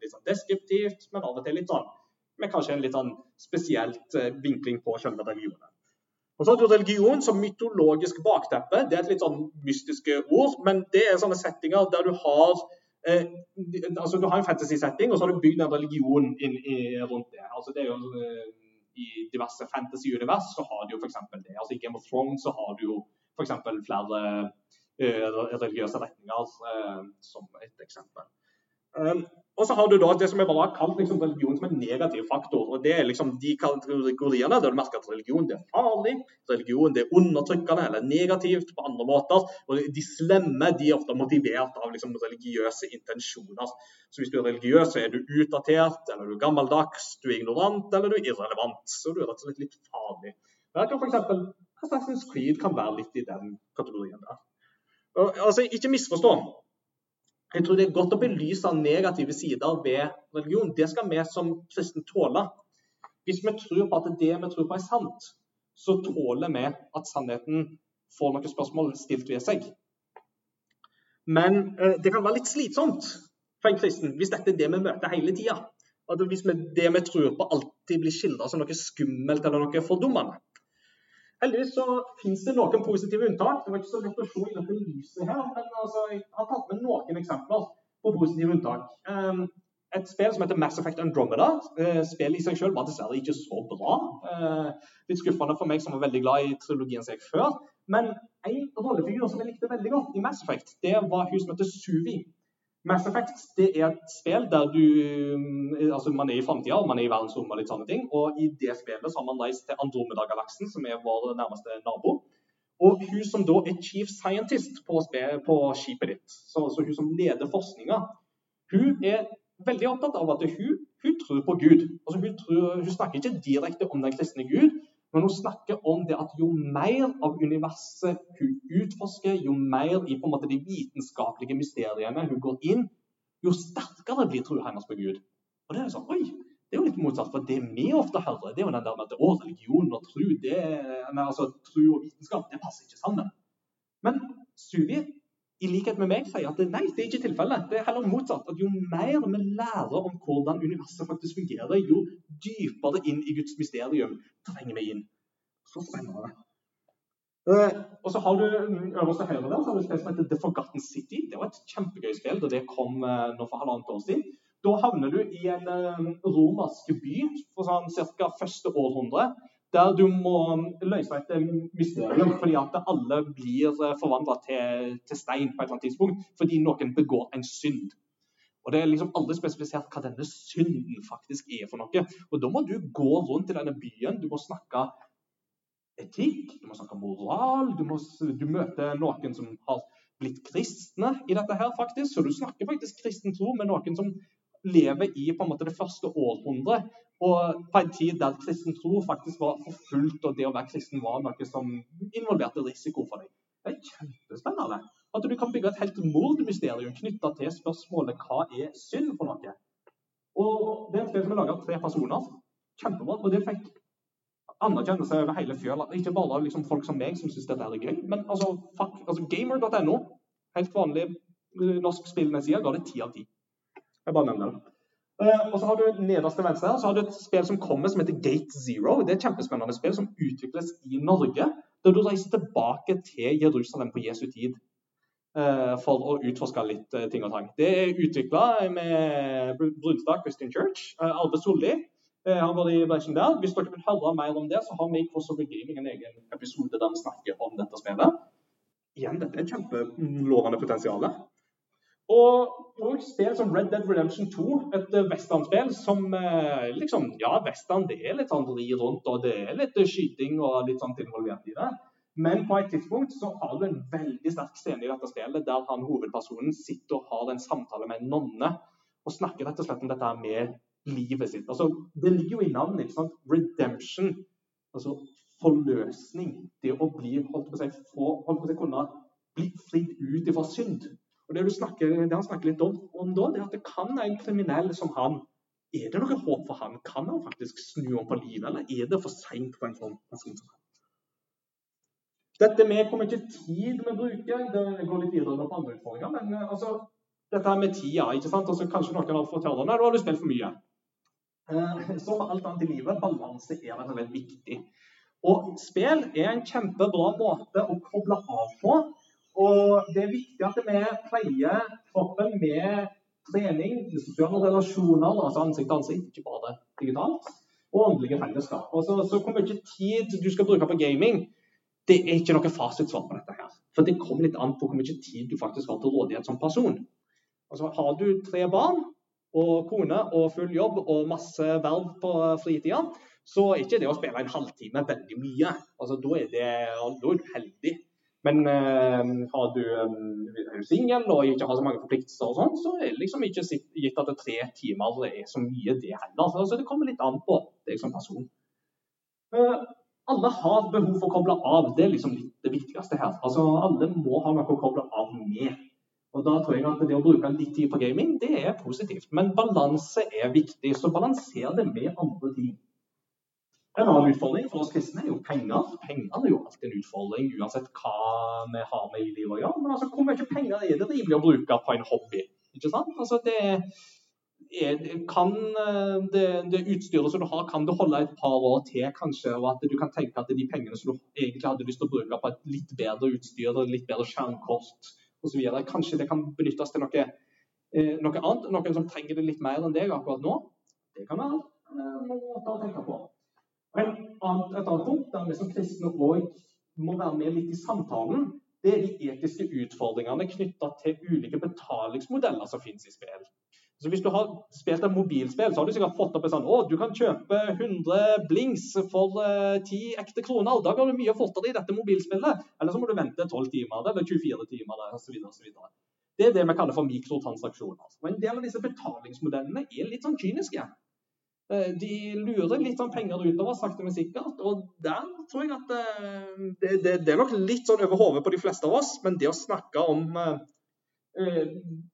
sånn deskriptivt, men av og til litt sånn med kanskje en litt sånn spesielt øh, vinkling på selve religionen. Og så har du religion som mytologisk bakteppe. Det er et litt sånn mystiske ord, men det er sånne settinger der du har eh, altså du har en fantasy-setting, og så har du bygd en religion inn, i, rundt det. Altså det er jo eh, I diverse fantasy-univers så har du jo f.eks. det. Altså I Game of Thrones så har du jo f.eks. flere eh, religiøse retninger, eh, som et eksempel. Um, og så har du da det som er bare kalt liksom, religion som en negativ faktor. og Det er liksom de kategoriene der du merker at religion er farlig, religion er undertrykkende eller negativt på andre måter. og De slemme de er ofte motivert av liksom, religiøse intensjoner. Så Hvis du er religiøs, så er du utdatert, eller du er gammeldags, du er ignorant eller du er irrelevant. Så du er rett og slett litt farlig. Jeg tror f.eks. Assassin's Creed kan være litt i den kategorien der. Og, altså, Ikke misforstå. Jeg tror det er godt å belyse negative sider ved religion. Det skal vi som kristne tåle. Hvis vi tror på at det vi tror på er sant, så tåler vi at sannheten får noen spørsmål stilt ved seg. Men eh, det kan være litt slitsomt. for en kristen hvis dette er det vi møter hele tida. Hvis vi, det vi tror på, alltid blir skildra som noe skummelt eller noe fordummende. Heldigvis så finnes det noen positive unntak. Det var ikke så lett å se i dette lyset her, men altså, jeg har tatt med noen eksempler på positive unntak. Um, et spill som heter Mass Effect Andromeda. Uh, spillet i seg selv var dessverre ikke så bra. Uh, litt skuffende for meg som var veldig glad i trilogien seg før. Men en rollefigur som jeg likte veldig godt i Mass Effect, det var hun som heter Suvi. Mass Effect det er et spill der du eh, altså Man er i framtida, man er i verdensrommet og litt sånne ting. Og i det spillet så har man reist til Andromeda-galaksen, som er vår nærmeste nabo. Og hun som da er chief scientist på, på skipet ditt, så, så, hun som leder forskninga, hun er veldig opptatt av at hun, hun tror på Gud. Altså hun, tror, hun snakker ikke direkte om den kristne Gud, men hun snakker om det at jo mer av universet hun utforsker, jo mer i på en måte de vitenskapelige mysteriene hun går inn, jo sterkere blir troen hennes på Gud. Og det er sånn, oi, det er jo litt motsatt, for det vi ofte hører, det er jo den der med at å, religion og tro, det, altså, tro og vitenskap, det passer ikke sammen. Men Suvi i likhet med meg sier at nei, det er ikke tilfellet. Det er heller motsatt. at Jo mer vi lærer om hvordan universet faktisk fungerer, jo dypere inn i Guds mysterium trenger vi inn. Så spennende. Uh, og så har du øverst til høyre der, så har du et spill som heter The Forgotten City. Det var et kjempegøy spill da det kom uh, nå for halvannet år siden. Da havner du i en uh, romersk by for sånn ca. første århundre der du må løse et mysterium fordi at alle blir eh, forvandla til, til, stein på et eller annet tidspunkt fordi noen begår en synd. Og Det er liksom aldri spesifisert hva denne synden faktisk er for noe. Og Da må du gå rundt i denne byen. Du må snakke etikk, du må snakke moral. Du, må, du møter noen som har blitt kristne i dette her, faktisk. Så du snakker faktisk kristen tro med noen som lever i på en måte det første århundret. Og på en tid der kristen tro faktisk var forfulgt, og det å være kristen var noe som involverte risiko for deg. Det er kjempespennende. At du kan bygge et helt mordmysterium knytta til spørsmålet hva er synd for noe. Og Det er et spill som er laga av tre personer. Kjempebra. Og det fikk anerkjennelse over hele fjøla. Ikke bare liksom folk som meg som syns dette er gøy, men altså, altså gamer.no, helt vanlig eh, norsk spillende side, ga det ti av ti. Jeg bare nevner det. Uh, og så har du nederst til venstre her, så har du et spill som kommer som heter Gate Zero. Det er et kjempespennende spill som utvikles i Norge. Der du reiser tilbake til Jerusalem på Jesu tid uh, for å utforske litt uh, ting og tang. Det er utvikla med Brunstad Christian Church. Arve Solli han var i bransjen der. Hvis dere vil høre mer om det, så har vi i Crossover Gaming en egen episode der vi snakker om dette spillet. Igjen, dette er kjempelovende potensial. Og, og spill som Red Dead Redemption 2, et eh, westernspill som eh, liksom Ja, western det er litt sånn ri rundt, og det er litt eh, skyting og litt sånt involvert i det. Men på et tidspunkt så har du en veldig sterk scene i dette spillet der han hovedpersonen sitter og har en samtale med en nonne og snakker rett og slett om dette med livet sitt. Altså, det ligger jo i navnet. ikke sant? Redemption. Altså forløsning. Det å bli, holdt på å si, få, holdt på å si, kunne bli fridd ut ifra synd. Og Det, snakker, det han snakker litt om, om da, det er at det kan en kriminell som han Er det noe håp for han? Kan han faktisk snu om på livet, eller er det for seint på en sånn person som han? Dette med hvor mye tid vi bruker, det går litt videre på andre utfordringer. Men eh, altså, dette med tida ikke sant? Altså, Kanskje noen har fått høre at du har spilt for mye. Eh, så for alt annet i livet, balanse er rett og viktig. Og spill er en kjempebra måte å koble av på og det er viktig at vi pleier kroppen med trening, sosiale relasjoner, altså ansikt til ansikt, ikke bare digitalt, og åndelige fellesskap. Og så, hvor mye tid du skal bruke på gaming, det er ikke noe fasitsvar på dette. her. For det kommer litt an på hvor mye tid du faktisk har til rådighet som person. Altså, Har du tre barn og kone og full jobb og masse verv på fritida, så er ikke det å spille en halvtime veldig mye. Altså, Da er, det, da er du heldig. Men uh, har du, um, er singel og ikke har så mange forpliktelser, og sånn, så er det liksom ikke gitt at det tre timer er så mye, det heller. Altså, det kommer litt an på deg som person. Uh, alle har behov for å koble av. Det er liksom litt det viktigste her. Altså, Alle må ha noe å koble av med. Og da tror jeg at Det å bruke litt tid på gaming det er positivt. Men balanse er viktig. Så balanser det med andre ting. En annen utfordring for oss kristne er jo penger. Penger er jo alltid en utfordring, uansett hva vi har med i livet å gjøre. Men altså, hvor mye penger er det rimelig å bruke på en hobby? ikke sant? Altså det er, kan eh, det, det, utstyret som du har, kan du holde et par år til, kanskje? Og at du kan tenke at de pengene som du egentlig hadde lyst til å bruke på et litt bedre utstyr, litt bedre skjermkort osv., kanskje det kan benyttes til noe, eh, noe annet? Noen som trenger det litt mer enn deg akkurat nå? Det kan være noe måter å tenke på. Men et annet punkt der vi som kristne òg må være med litt i samtalen, det er de etiske utfordringene knytta til ulike betalingsmodeller som finnes i spill. Så Hvis du har spilt et mobilspill, så har du sikkert fått opp en sånn å, du kan kjøpe 100 blinks for uh, eh, 10 ekte kroner. Da går du mye fortere i dette mobilspillet. Eller så må du vente 12 timer eller 24 timer osv. Det er det vi kaller for mikrotransaksjoner. Og En del av disse betalingsmodellene er litt sånn kyniske. Eh, de lurer litt sånn penger utover, sakte, men sikkert. Og der tror jeg at eh, det, det, det er nok litt sånn over hodet på de fleste av oss, men det å snakke om uh,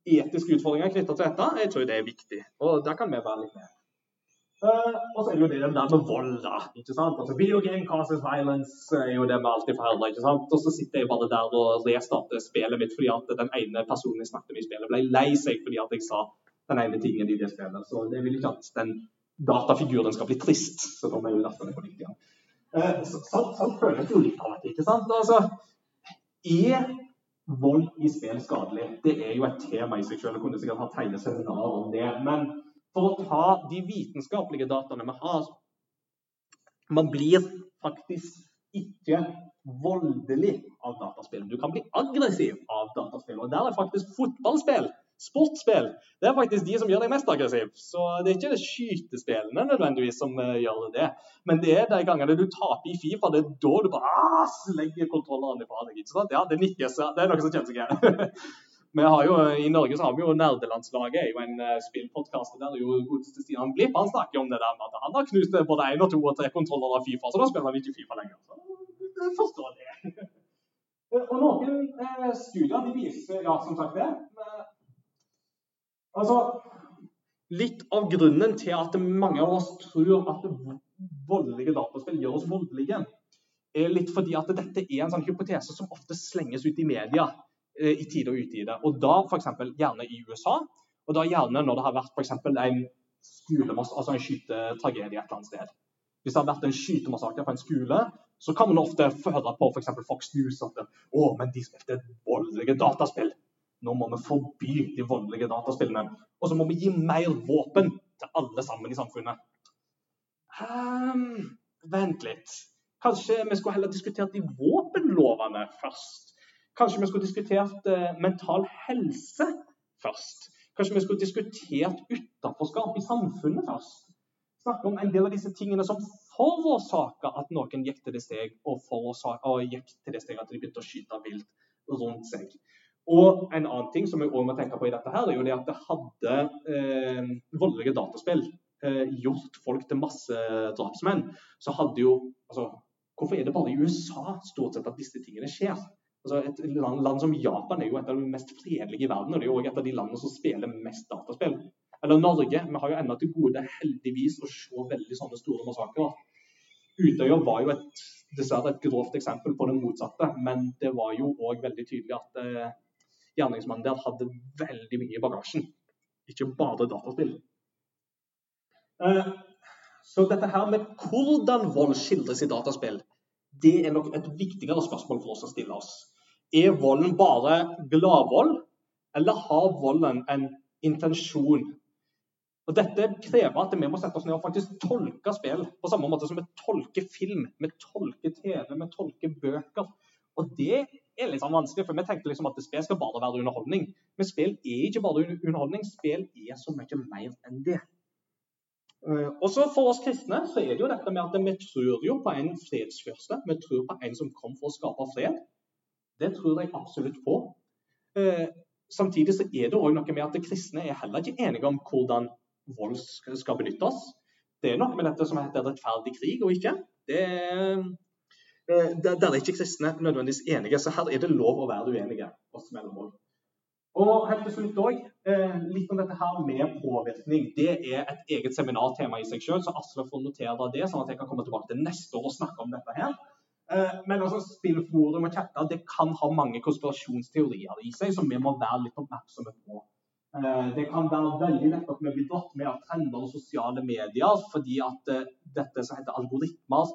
etiske utfordringer knytta til dette, jeg tror det er viktig. Og der kan vi være litt med. Uh, og så er det jo det der med vold, da. ikke sant? Altså, Video game causes violence er jo det vi alltid høre. ikke sant? Og så sitter jeg bare der og restarter spillet mitt fordi at den ene personen jeg snakket med i spillet, ble lei seg fordi at jeg sa den ene tingen i det spillet. Så det vil ikke at den datafiguren skal bli trist. Så da må jeg laste det på nytt igjen. Så, sånn, sånn føles jo litt av det. ikke sant? Altså, er vold i spill skadelig? Det er jo et tema i seg selv. Jeg kunne sikkert ha tegne seminarer om det. Men for å ta de vitenskapelige dataene vi har Man blir faktisk ikke voldelig av dataspill. Du kan bli aggressiv av dataspill. Og der er faktisk fotballspill Sportsspill det er faktisk de som gjør deg mest aggressiv. Så det er ikke det skytespillene nødvendigvis som uh, gjør det. Men det er de gangene du taper i Fifa, det er da du bare ah, legger kontrolleren fra deg. ikke sant? Ja, Det nikkes. Det er noe som kjenner seg. Vi har jo, I Norge så har vi jo Nerdelandslaget, er jo en uh, spillpodkast der jo godeste Stian Blipp han snakker om det der med at han har knust både én og to og tre kontroller av Fifa, så da spiller han ikke Fifa lenger. Så jeg forstår det. og noen eh, studier de viser ja, som sagt det. Altså, litt av grunnen til at mange av oss tror at voldelige dataspill gjør oss voldelige, er litt fordi at dette er en sånn hypotese som ofte slenges ut i media eh, i tide og utide. Og da f.eks. gjerne i USA, og da gjerne når det har vært f.eks. en skolemass, altså en skytetragedie et eller annet sted. Hvis det har vært en skytemassakre på en skole, så kan man ofte høre på f.eks. Fox News at å, men de spilte voldelige dataspill. Nå må vi forby de voldelige dataspillene. Og så må vi gi mer våpen til alle sammen i samfunnet. Um, vent litt. Kanskje vi skulle heller diskutert de våpenlovene først? Kanskje vi skulle diskutert uh, mental helse først? Kanskje vi skulle diskutert utenforskap i samfunnet først? Snakke om en del av disse tingene som forårsaker at noen gikk til det steg, og, og gikk til det steg at de begynte å skyte vilt rundt seg. Og en annen ting som vi også må tenke på i dette, her, er jo det at det hadde eh, voldelige dataspill eh, gjort folk til massedrapsmenn, så hadde jo altså, Hvorfor er det bare i USA stort sett at disse tingene skjer? Altså, et land, land, som Japan er jo et av de mest fredelige i verden, og det er jo også et av de landene som spiller mest dataspill. Eller Norge. Vi har jo ennå til gode heldigvis å se veldig sånne store massakrer. Utøya var jo et, dessverre et grovt eksempel på det motsatte, men det var jo òg veldig tydelig at eh, gjerningsmannen der hadde veldig mye i bagasjen. Ikke bare dataspill. Eh, så dette her med hvordan vold skildres i dataspill, det er nok et viktigere spørsmål for oss å stille oss. Er volden bare gladvold, eller har volden en intensjon? Og Dette krever at vi må sette oss ned og faktisk tolke spill på samme måte som vi tolker film, vi tolker TV, vi tolker bøker. Og det er litt sånn vanskelig, for vi tenker liksom at spill skal bare være underholdning. Men spill er ikke bare underholdning, spill er så mye mer enn det. Uh, og så For oss kristne så er det jo dette med at vi tror jo på en fredsfyrste. Vi tror på en som kom for å skape fred. Det tror jeg absolutt på. Uh, samtidig så er det òg noe med at kristne er heller ikke enige om hvordan vold skal benyttes. Det er noe med dette som heter rettferdig krig og ikke. Det Eh, der, der er ikke kristne nødvendigvis enige, så her er det lov å være uenige oss mellom òg. Og helt til slutt også, eh, litt om dette her med påvirkning. Det er et eget seminartema i seg selv, så Asle får notere det, sånn at jeg kan komme tilbake til neste år og snakke om dette her. Eh, men altså, spillforum og chatter det kan ha mange konspirasjonsteorier i seg som vi må være litt oppmerksomme på. Eh, det kan være veldig lett at vi blir dratt med av trender og sosiale medier, fordi at eh, dette som heter algoritmer,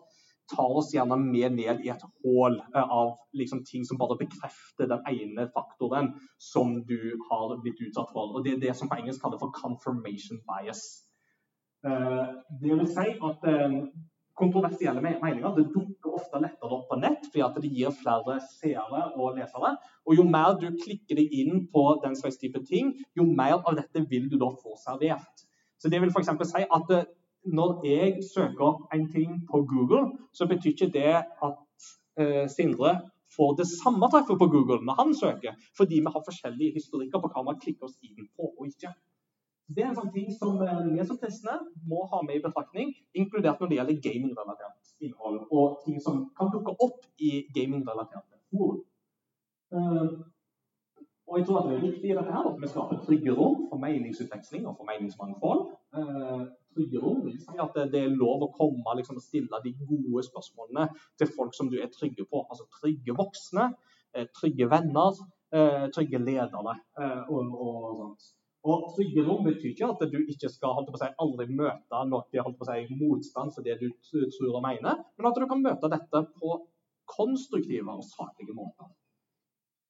tar oss gjerne med ned i et hull eh, av liksom, ting som bare bekrefter den ene faktoren som du har blitt utsatt for. Og Det er det som på engelsk kalles for confirmation bias. Det vil si at kontroversielle meninger det dukker ofte lettere opp på nett fordi at det gir flere seere og lesere. Og Jo mer du klikker deg inn på den slags type ting, jo mer av dette vil du da få servert. Så Det vil f.eks. si at når jeg søker en ting på Google, så betyr ikke det at eh, Sindre får det samme treffet på Google når han søker, fordi vi har forskjellige historikker på hva man klikker oss inn på og ikke. Det er en sånn ting som eh, vi som kristne må ha med i betraktning, inkludert når det gjelder gamingrelatert innhold og ting som kan dukke opp i gamingrelaterte forum. Uh, og jeg tror at det er viktig i dette her at vi skaper trygge rom for meningsutveksling og for meningsmangfold. Uh, si at det er lov å komme liksom, og stille de gode spørsmålene til folk som du er trygge på. Altså trygge voksne, eh, trygge venner, eh, trygge ledere eh, og, og sånt. Og Trygge rom betyr ikke at du ikke skal holdt på å si, aldri møte noe si, motstand for det du tror og mener, men at du kan møte dette på konstruktive og saklige måter.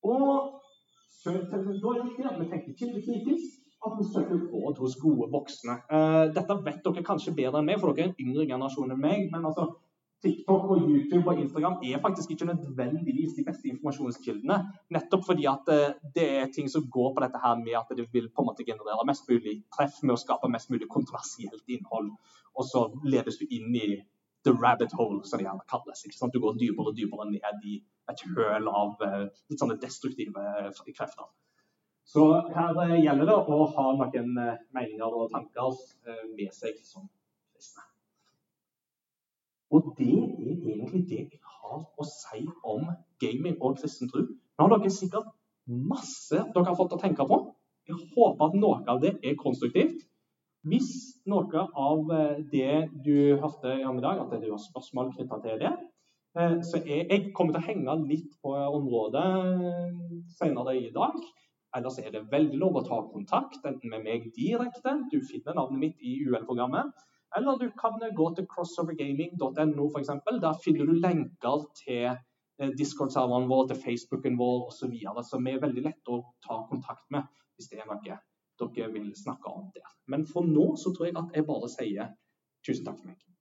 Og så, da er det viktig at vi tenker kildekritisk, at vi søker råd hos gode voksne. Uh, dette vet dere kanskje bedre enn meg, for dere er en yngre generasjon enn meg. men altså, TikTok og YouTube og Instagram er faktisk ikke nødvendigvis de beste informasjonskildene. Nettopp fordi at uh, det er ting som går på dette her med at det vil på en måte generere mest mulig treff med å skape mest mulig kontroversielt innhold. Og så ledes du inn i the rabbit hole, som det gjerne kalles. ikke sant? Du går dypere og dypere ned i et høl av uh, litt sånne destruktive krefter. Så her eh, gjelder det å ha noen eh, meninger og tanker eh, med seg som kristne. Og det er egentlig det jeg har å si om gaming og kristen tro. Nå har dere sikkert masse dere har fått å tenke på. Jeg håper at noe av det er konstruktivt. Hvis noe av det du hørte om i dag, at du har spørsmål knytta til det, så jeg, jeg kommer til å henge litt på området senere i dag. Ellers er det veldig lov å ta kontakt, enten med meg direkte, du finner navnet mitt i UL-programmet, eller du kan gå til crossovergaming.no f.eks. Der finner du lenker til eh, Discord-serveren vår, til Facebooken vår osv. Som er veldig lett å ta kontakt med hvis det er noe dere vil snakke om der. Men for nå så tror jeg at jeg bare sier tusen takk for meg.